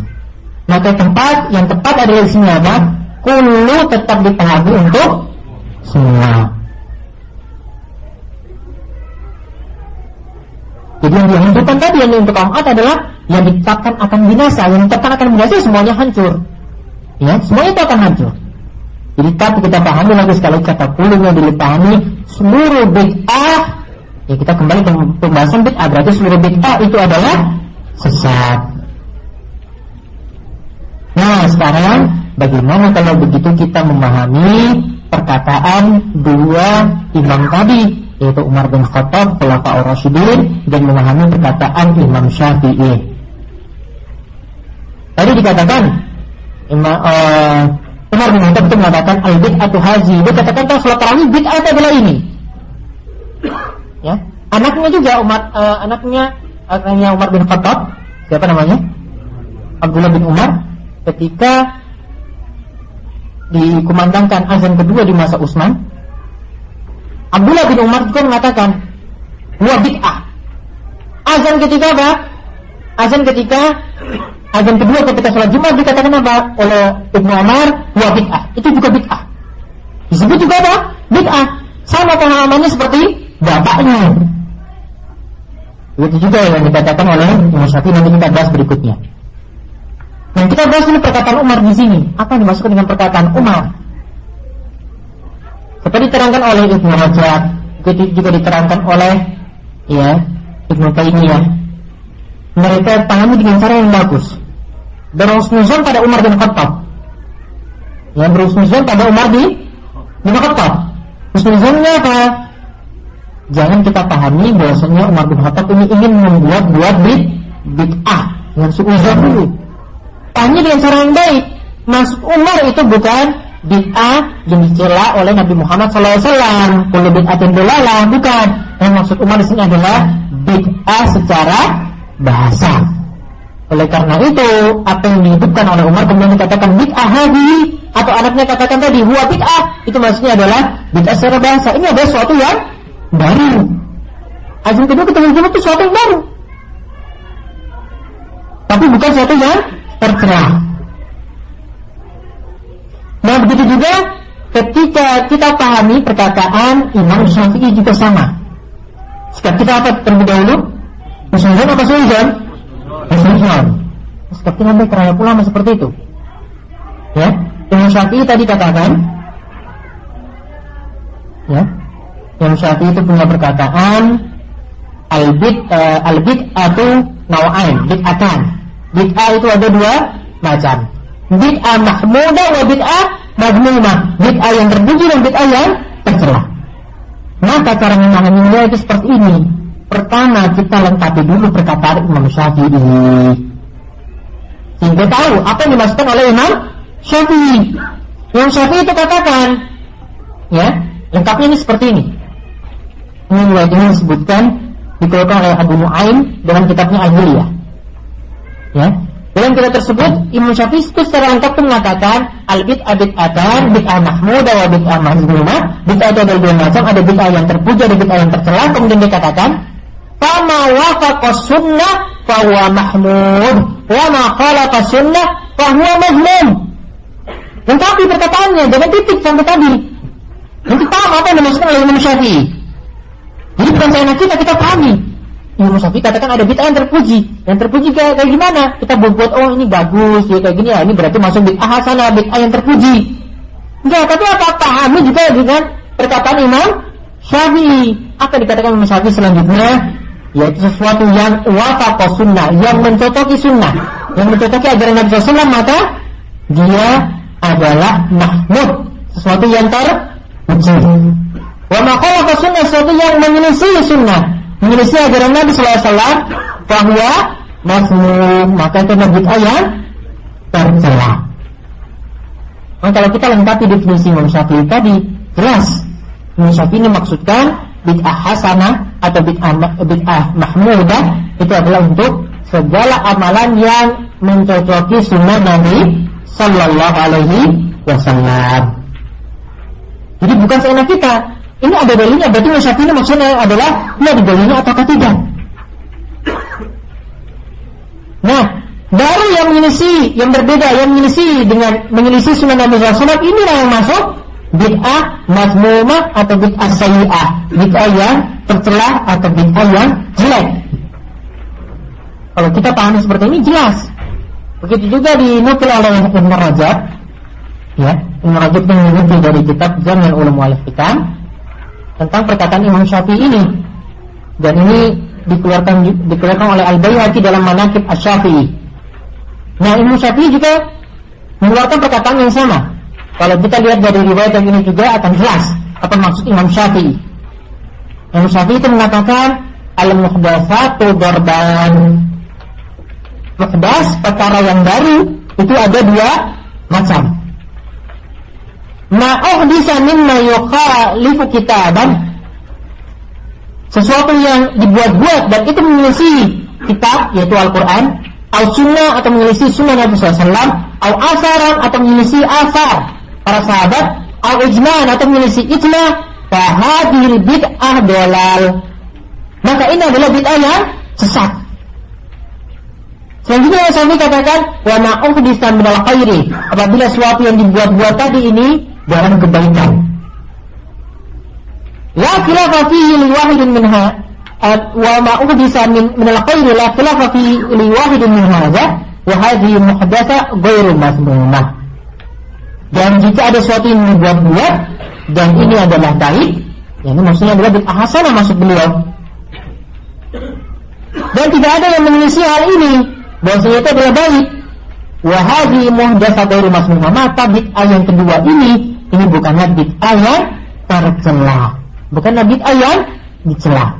Maka tempat yang tepat adalah di sini apa? Kulu tetap dipahami untuk semua. Jadi yang dihancurkan tadi yang untuk kaum adalah yang ditetapkan akan binasa, yang ditetapkan akan binasa semuanya hancur. Ya, semuanya itu akan hancur. Jadi tapi kita pahami lagi sekali kata kulung yang dipahami seluruh bid'ah. Ya kita kembali ke pembahasan bid'ah berarti seluruh bid'ah itu adalah sesat. Nah sekarang bagaimana kalau begitu kita memahami perkataan dua imam tadi yaitu Umar bin Khattab, Khulafaur Rasyidin dan memahami perkataan Imam Syafi'i. Tadi dikatakan Imam uh, Umar bin Khattab itu mengatakan al bid'atu hazi. Dia katakan kalau sholat tarawih bid'ah adalah ini. Ya, anaknya juga Umar uh, anaknya anaknya Umar bin Khattab siapa namanya? Abdullah bin Umar ketika dikumandangkan azan kedua di masa Utsman Abdullah bin Umar juga mengatakan Wa bid'ah. Azan ketika apa? Azan ketika Azan kedua ketika sholat Jumat dikatakan apa? Oleh Ibnu Umar Wa bid'ah. Itu juga bid'ah. Disebut juga apa? Bid'ah. Sama pemahamannya seperti bapaknya. Itu juga yang dikatakan oleh Imam Syafi'i nanti kita bahas berikutnya. Nah kita bahas ini perkataan Umar di sini. Apa yang dimasukkan dengan perkataan Umar seperti diterangkan oleh Ibnu Rajab, juga diterangkan oleh ya Ibnu Taimiyah. Mereka pahami dengan cara yang bagus. Berusnuzon pada Umar bin Khattab. Ya, berusnuzon pada Umar bin, bin Khattab. Husnuzonnya apa? Jangan kita pahami bahwasanya Umar bin Khattab ini ingin membuat buat bid bid'ah dengan suuzon dulu. Pahami dengan cara yang baik. Masuk Umar itu bukan bid'ah yang dicela oleh Nabi Muhammad SAW. Kullu bid'atin dolalah, bukan. Yang maksud Umar di sini adalah bid'ah secara bahasa. Oleh karena itu, apa yang dihidupkan oleh Umar kemudian dikatakan bid'ah hadi atau anaknya katakan tadi huwa bid'ah, itu maksudnya adalah bid'ah secara bahasa. Ini adalah sesuatu yang baru. Azim kedua ketemu Jumat itu sesuatu yang baru. Tapi bukan sesuatu yang tercela. Nah begitu juga ketika kita pahami perkataan Imam Syafi'i juga sama. Sikap kita apa terlebih dahulu? Husnuzon atau suuzon? Husnuzon. Sikap kita kerana ulama seperti itu. Ya, Imam Syafi'i tadi katakan, ya, Imam Syafi'i itu punya perkataan albid albid atau nawain bid'atan. Bid'ah itu ada dua macam bid'ah mahmudah wa bid'ah madmumah. Bid'ah yang terpuji dan bid'ah yang tercela maka cara memahaminya itu seperti ini. Pertama kita lengkapi dulu perkataan Imam Syafi'i. Sehingga tahu apa yang dimaksudkan oleh Imam Syafi'i. Imam Syafi'i itu katakan ya lengkapnya ini seperti ini. Ini wajahnya disebutkan dikeluarkan oleh Abu Nuaim dalam kitabnya Al-Hiliyah ya dalam kitab tersebut Imam Syafi'i itu secara lengkap pun mengatakan al bid'ah bid'atan, bid'ah mahmudah wa bid'ah mahzumah. Bid'ah itu ada dua macam, ada bid'ah yang terpuja, ada bid'ah yang tercela. Kemudian dikatakan, "Fama wafaqa sunnah fahuwa mahmud, wa ma khalaqa sunnah fahuwa mazmum." Lengkapi perkataannya dengan titik sampai tadi. Nanti paham apa yang dimaksudkan oleh Imam Syafi'i. Jadi bukan saya kita kita pahami. Imam Syafi'i katakan ada bid'ah yang terpuji. Yang terpuji kayak, kayak gimana? Kita buat-buat oh ini bagus ya kayak gini ya ini berarti masuk bid'ah hasanah bid'ah yang terpuji. Enggak, tapi apa pahami juga dengan perkataan Imam Syafi'i. Apa dikatakan Imam Syafi'i selanjutnya? Yaitu sesuatu yang wafaq sunnah, yang mencocoki sunnah, yang mencocoki ajaran Nabi SAW maka dia adalah mahmud, sesuatu yang terpuji. Wa maqala sunnah sesuatu yang menyelisih sunnah, menyelisih ajaran Nabi SAW bahwa masmum maka itu bid'ah yang tercela. Nah, kalau kita lengkapi definisi Imam Syafi'i tadi jelas Imam Syafi'i ini maksudkan bid'ah hasanah atau bid'ah bid'ah mahmudah itu adalah untuk segala amalan yang mencocoki sunnah Nabi Sallallahu Alaihi Wasallam. Jadi bukan seenak kita, ini ada dalilnya, berarti Syafi'i ini maksudnya adalah ini ada dalilnya atau tidak. Nah, baru yang menyelisih, yang berbeda, yang menyelisih dengan menyelisih sunnah Nabi SAW inilah yang masuk bid'ah mazmumah atau bid'ah sayyi'ah, bid'ah yang tercelah atau bid'ah yang jelek. Kalau kita pahami seperti ini jelas. Begitu juga dinukil oleh Ibn Rajab, ya, Ibn Rajab yang dari kitab Zaman Ulum Wal tentang perkataan Imam Syafi'i ini. Dan ini dikeluarkan dikeluarkan oleh Al Baihaqi dalam Manaqib Asy-Syafi'i. Nah, Imam Syafi'i juga mengeluarkan perkataan yang sama. Kalau kita lihat dari riwayat yang ini juga akan jelas apa maksud Imam Syafi'i. Imam Syafi'i itu mengatakan al-muhdatsatu darban. Muhdas perkara yang baru itu ada dua macam ma'uhdisa mimma yukhalifu kitaban. Sesuatu yang dibuat-buat dan itu menyelisih kitab yaitu Al-Quran al sunnah atau menyelisih sunnah Nabi SAW al asaran atau menyelisih asar para sahabat al ijma atau menyelisih ijma fahadil bid'ah dolal maka ini adalah bid'ah yang sesat. Selanjutnya Syafi'i katakan wa ma'uhdisa minal khairi. Apabila sesuatu yang dibuat-buat tadi ini dalam kebaikan. La khilafa fihi li wahidin minha wa ma uhdisa min min al-khairi la khilafa fihi li wahidin min hadha wa hadhihi muhdatsa ghairu masmumah. Dan jika ada sesuatu yang dibuat-buat dan ini adalah baik, ini maksudnya adalah bid'ah hasanah masuk beliau. Dan tidak ada yang menyelisih hal ini bahwasanya itu adalah baik. Wahadi muhdatsa ghairu masmumah. Maka bid'ah yang kedua ini ini bukanlah bid'ah yang tercela. Bukanlah bid'ah yang dicela.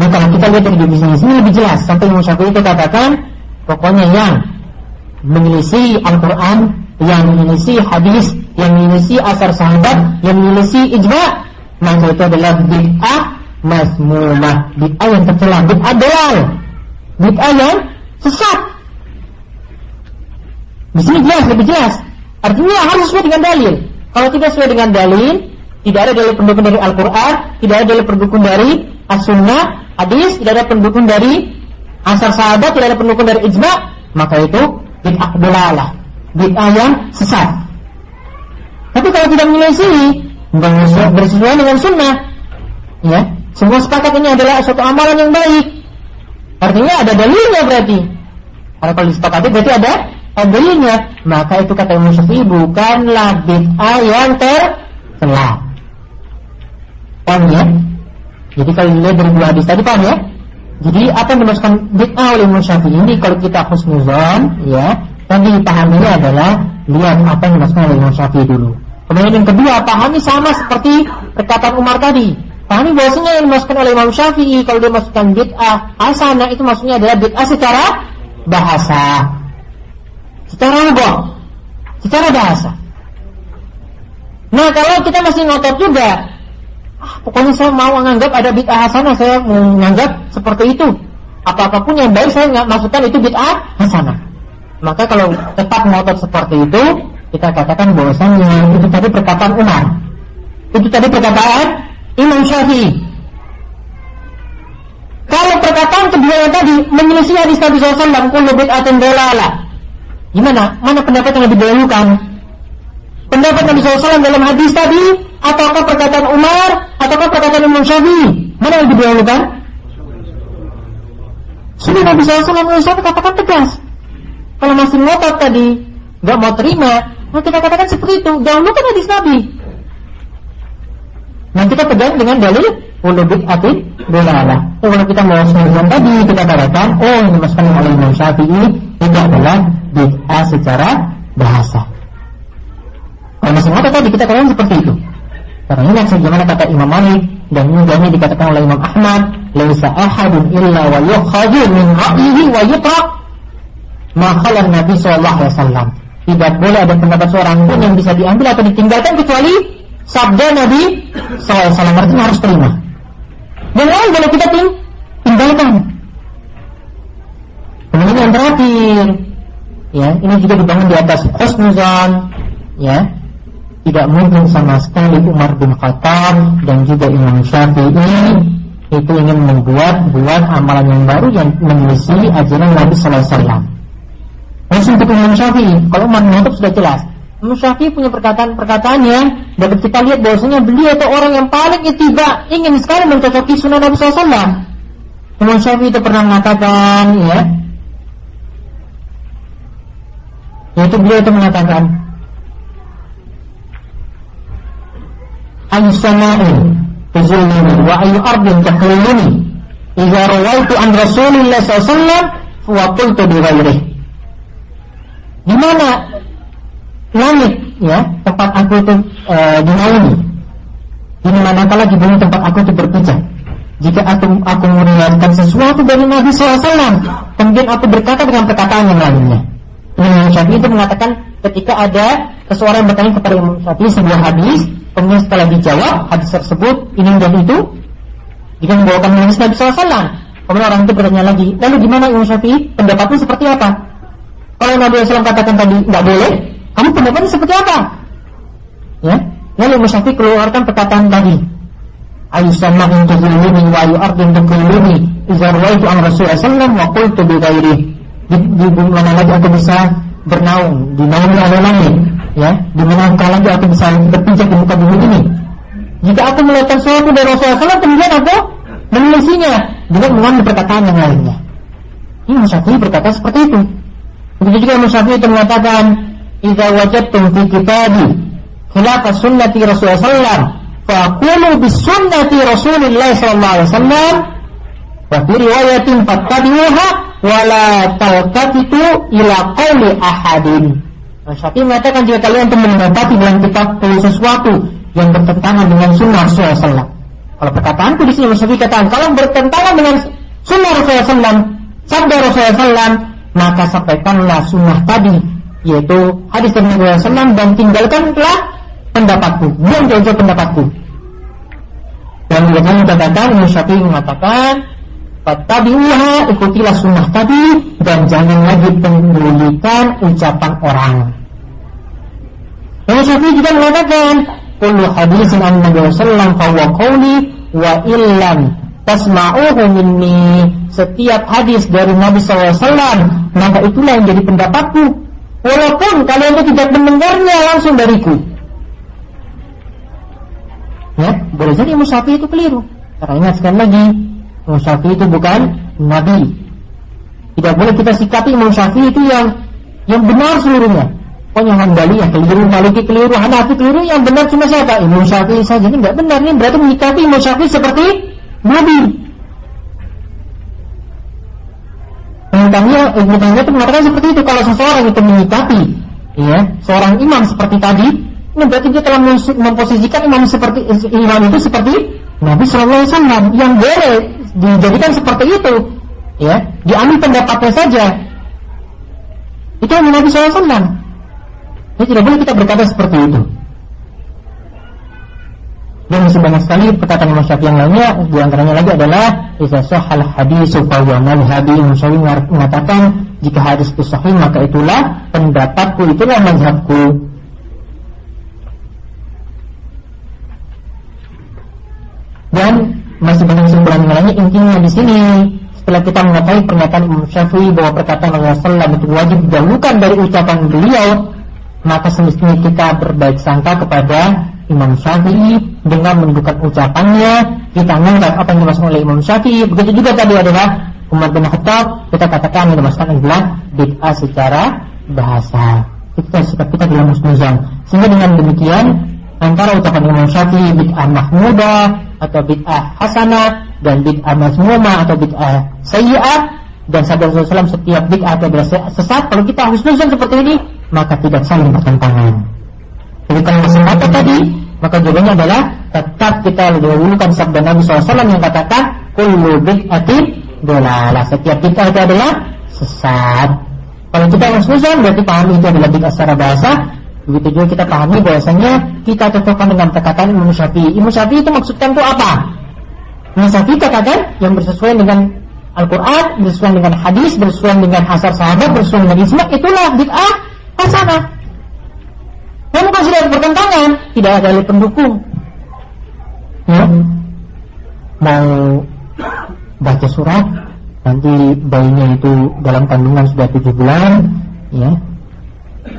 Nah kalau kita lihat dari sini, sini lebih jelas. Sampai Imam Syafi'i itu katakan, pokoknya yang menyelisih Al-Quran, yang menyelisih hadis, yang menyelisih asar sahabat, yang menyelisih ijma, maka itu adalah bid'ah masmumah, bid'ah yang tercela, bid'ah dalal, bid'ah yang sesat. Di sini jelas, lebih jelas. Artinya harus sesuai dengan dalil. Kalau tidak sesuai dengan dalil, tidak ada dalil pendukung dari Al-Quran, tidak ada dalil pendukung dari As-Sunnah, hadis, tidak ada pendukung dari asar sahabat, tidak ada pendukung dari ijma, maka itu bid'ah dalalah, bid'ah yang sesat. Tapi kalau tidak menyelesaikan, bersesuaian dengan sunnah, ya, semua sepakat ini adalah suatu amalan yang baik. Artinya ada dalilnya berarti. Kalau disepakati berarti ada dalilnya maka itu kata Imam Syafi'i bukanlah bid'ah yang tercela paham ya? Jadi kalau dilihat dari dua hadis tadi paham ya? Jadi apa yang dimaksudkan bid'ah oleh Imam Syafi'i ini kalau kita husnuzon ya yang dipahaminya adalah lihat apa yang dimaksudkan oleh Imam Syafi'i dulu. Kemudian yang kedua pahami sama seperti perkataan Umar tadi. Pahami bahwasanya yang dimaksudkan oleh Imam Syafi'i kalau dia masukkan bid'ah hasanah itu maksudnya adalah bid'ah secara bahasa secara lugah, secara bahasa. Nah kalau kita masih ngotot juga, ah, pokoknya saya mau menganggap ada bid'ah hasanah, saya menganggap seperti itu. Apa-apapun yang baik saya nggak masukkan itu bid'ah hasanah. Maka kalau tetap ngotot seperti itu, kita katakan bahwasanya itu tadi perkataan Umar. Itu tadi perkataan Imam Syafi'i. Kalau perkataan kedua yang tadi menyelisih hadis Nabi SAW, kullu bid'atin dalalah. Gimana? Mana pendapat yang lebih didahulukan? Pendapat Nabi SAW dalam hadis tadi ataukah perkataan Umar ataukah perkataan Imam Syafi'i? Mana yang lebih didahulukan? Sudah Nabi SAW Syafi'i katakan tegas. Kalau masih ngotot tadi nggak mau terima, nah kita katakan seperti itu. Dahulukan hadis Nabi. Nah kita pegang dengan dalil ulubit atin. Oh, kalau kita mau tadi kita katakan, oh yang dimasukkan oleh Imam Syafi'i itu adalah bid'ah secara bahasa. Kalau masih ngotot tadi kita katakan seperti itu. Karena ingat sebagaimana kata Imam Malik dan juga ini dikatakan oleh Imam Ahmad, "Laisa ahadun illa wa yukhadhu min ra'yihi wa yutraq ma Nabi sallallahu alaihi wasallam." Tidak boleh ada pendapat seorang pun yang bisa diambil atau ditinggalkan kecuali sabda Nabi sallallahu alaihi wasallam. Harus terima. Dan lain kalau kita ting tinggalkan. Kemudian yang terakhir, ya ini juga dibangun di atas husnuzan, ya tidak mungkin sama sekali Umar bin Khattab dan juga Imam Syafi'i itu ingin membuat buat amalan yang baru yang menyelisih ajaran Nabi Sallallahu Alaihi Wasallam. Langsung untuk Imam Syafi'i, kalau Umar bin Khattab sudah jelas. Imam Syafi'i punya perkataan-perkataan yang dapat kita lihat bahwasanya beliau itu orang yang paling itiba ingin sekali mencocoki sunnah Nabi Wasallam. Imam Syafi'i itu pernah mengatakan, ya, yaitu beliau itu mengatakan ayu sama'in tuzuluni wa ayu ardin tahliluni idza rawaitu an Rasulillah sallallahu wa qultu bi ghairihi. Di mana langit ya tempat aku itu e, dinaungi di mana kala di bumi tempat aku itu berpijak? Jika aku aku meriwayatkan sesuatu dari Nabi SAW kemudian aku berkata dengan perkataan yang lainnya Imam Syafi'i itu mengatakan ketika ada seseorang bertanya kepada Imam Syafi'i sebuah hadis Kemudian setelah dijawab hadis tersebut ini dan itu jika membawakan hadis Nabi SAW. Kemudian orang itu bertanya lagi, lalu gimana Imam Syafi'i? Pendapatnya seperti apa? Kalau Nabi SAW katakan tadi nggak boleh, kamu pendapatnya seperti apa? Ya, lalu Imam Syafi'i keluarkan perkataan tadi. Ayu sama untuk kulumi wa ayu ardin untuk kulumi Izar wa itu an Rasulullah SAW wa qultu bi di, di mana lagi aku bisa bernaung. Di naungi oleh langit ya. Di mana engkau lagi aku bisa berpijak di muka bumi ini. Jika aku melihat sesuatu dari Rasulullah SAW kemudian aku menelisinya dengan mengambil perkataan yang lainnya. Ini Musyafi'i berkata seperti itu. Begitu juga Musyafi'i itu mengatakan Iza wajadtum fi kitabi khilaf sunnati Rasulullah SAW faqulu bis sunnati Rasulullah SAW wa fi riwayatin fattabi'uha wa la taltafitu ila qawli ahadin Syafi'i mengatakan jika kalian itu mendapati dalam kitab sesuatu yang bertentangan dengan sunnah Rasulullah SAW. Kalau perkataanku di sini Syafi'i katakan kalau bertentangan dengan sunnah Rasulullah SAW, sabda Rasulullah SAW, maka sampaikanlah sunnah tadi, yaitu hadis dari Nabi SAW dan tinggalkanlah pendapatku, buang jauh-jauh pendapatku. Dan katakan Imam Syafi'i mengatakan Fattabi'uha ikutilah sunnah tadi dan jangan lagi pedulikan ucapan orang. Imam Syafi'i juga mengatakan, "Kullu hadisin an Nabi sallallahu fa qawli wa illam tasma'uhu minni." Setiap hadis dari Nabi SAW maka itulah yang jadi pendapatku walaupun kalian itu tidak mendengarnya langsung dariku. Ya, boleh jadi Imam Syafi'i itu keliru. Karena ingat sekali lagi, Imam Syafi'i itu bukan nabi. Tidak boleh kita sikapi Imam Syafi'i itu yang yang benar seluruhnya. Pokoknya Hambali yang keliru, Maliki keliru, Hanafi keliru, yang benar cuma siapa? Imam Syafi'i saja. Ini nggak benar, ini berarti menyikapi Imam Syafi'i seperti Nabi. Tentangnya, Ibnu Taimiyah itu mengatakan seperti itu. Kalau seseorang itu menyikapi, ya, seorang imam seperti tadi, ini berarti dia telah memposisikan imam seperti imam itu seperti Nabi Shallallahu Alaihi Wasallam yang boleh dijadikan seperti itu, ya, diambil pendapatnya saja. Itu Nabi Shallallahu Alaihi Wasallam. Jadi tidak boleh kita berkata seperti itu. Dan masih banyak sekali perkataan Syafi'i yang lainnya Di antaranya lagi adalah Iza sahal hadis madhabi Imam Syafi'i mengatakan Jika hadis itu maka itulah Pendapatku itulah mazhabku Dan masih banyak kesimpulan yang lainnya Intinya di sini setelah kita mengetahui pernyataan Imam Syafi'i bahwa perkataan Rasulullah SAW itu wajib didahulukan dari ucapan beliau maka semestinya kita berbaik sangka kepada Imam Syafi'i dengan menunjukkan ucapannya kita menganggap apa yang dimaksud oleh Imam Syafi'i begitu juga tadi adalah Umar bin Khattab kita katakan ini adalah adalah bid'ah secara bahasa. Kita sikap kita dalam musnuzan. Sehingga dengan demikian antara ucapan Imam Syafi'i bid'ah mahmudah atau bid'ah hasanah dan bid'ah mazmumah atau bid'ah sayyi'ah dan sabda Rasulullah setiap bid'ah atau sesat kalau kita husnuzan seperti ini maka tidak saling bertentangan. Jadi kalau sepakat tadi maka jawabannya adalah tetap kita dahulukan sabda Nabi SAW yang katakan kullu bid'atin dolalah setiap bid'ah itu adalah sesat. Kalau kita husnuzan berarti pahami itu adalah bid'ah secara bahasa Begitu juga kita pahami bahwasanya kita cocokkan dengan perkataan Imam Syafi'i. Imam Syafi'i itu maksudkan itu apa? Imam Syafi'i katakan yang bersesuaian dengan Al-Quran, bersesuaian dengan hadis, bersesuaian dengan asar sahabat, bersesuaian dengan ijma, itulah bid'ah hasanah. Namun kalau sudah bertentangan, tidak ada lagi pendukung. Ya. Mau baca surat, nanti bayinya itu dalam kandungan sudah tujuh bulan, ya,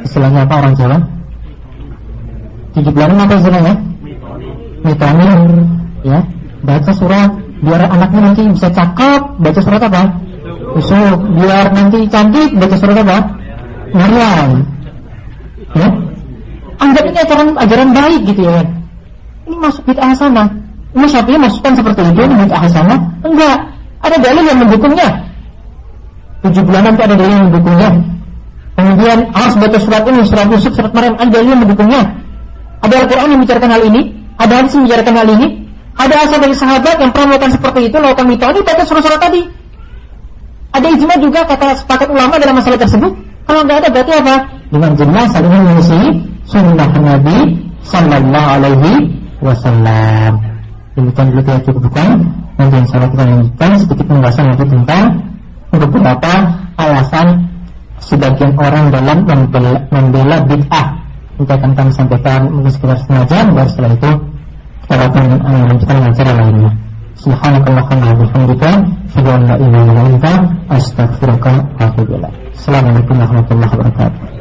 istilahnya apa orang Jawa? Tujuh bulan apa istilahnya? Mitonin ya? Baca surat biar anaknya nanti bisa cakep. Baca surat apa? Usuk biar nanti cantik baca surat apa? Maryam ya. Anggap ini ajaran ajaran baik gitu ya. Ini masuk bid'ah sana ini Syafi'i masukkan seperti itu ini bid'ah sana enggak. Ada dalil yang mendukungnya. Tujuh bulanan itu ada dalil yang mendukungnya. Kemudian harus baca surat ini, surat Yusuf, surat Maryam, ada yang mendukungnya. Ada Al-Quran yang membicarakan hal ini, ada hadis yang membicarakan hal ini, ada asal dari sahabat yang pernah melakukan seperti itu, melakukan mitoni, baca surat-surat tadi. Ada ijma juga kata sepakat ulama dalam masalah tersebut. Kalau nggak ada berarti apa? Dengan jelas saling mengisi sunnah Nabi Sallallahu Alaihi Wasallam. Demikian dulu kita cukupkan. Nanti insya Allah kita lanjutkan sedikit pembahasan lagi tentang beberapa alasan sebagian orang dalam membela bid'ah. Kita akan kami sampaikan mungkin sekitar setengah jam dan setelah itu kita akan melanjutkan dengan cara lainnya. Subhanakallahumma bihamdika la ilaha illa anta astaghfiruka wa atubu ilaik. Assalamualaikum warahmatullahi wabarakatuh.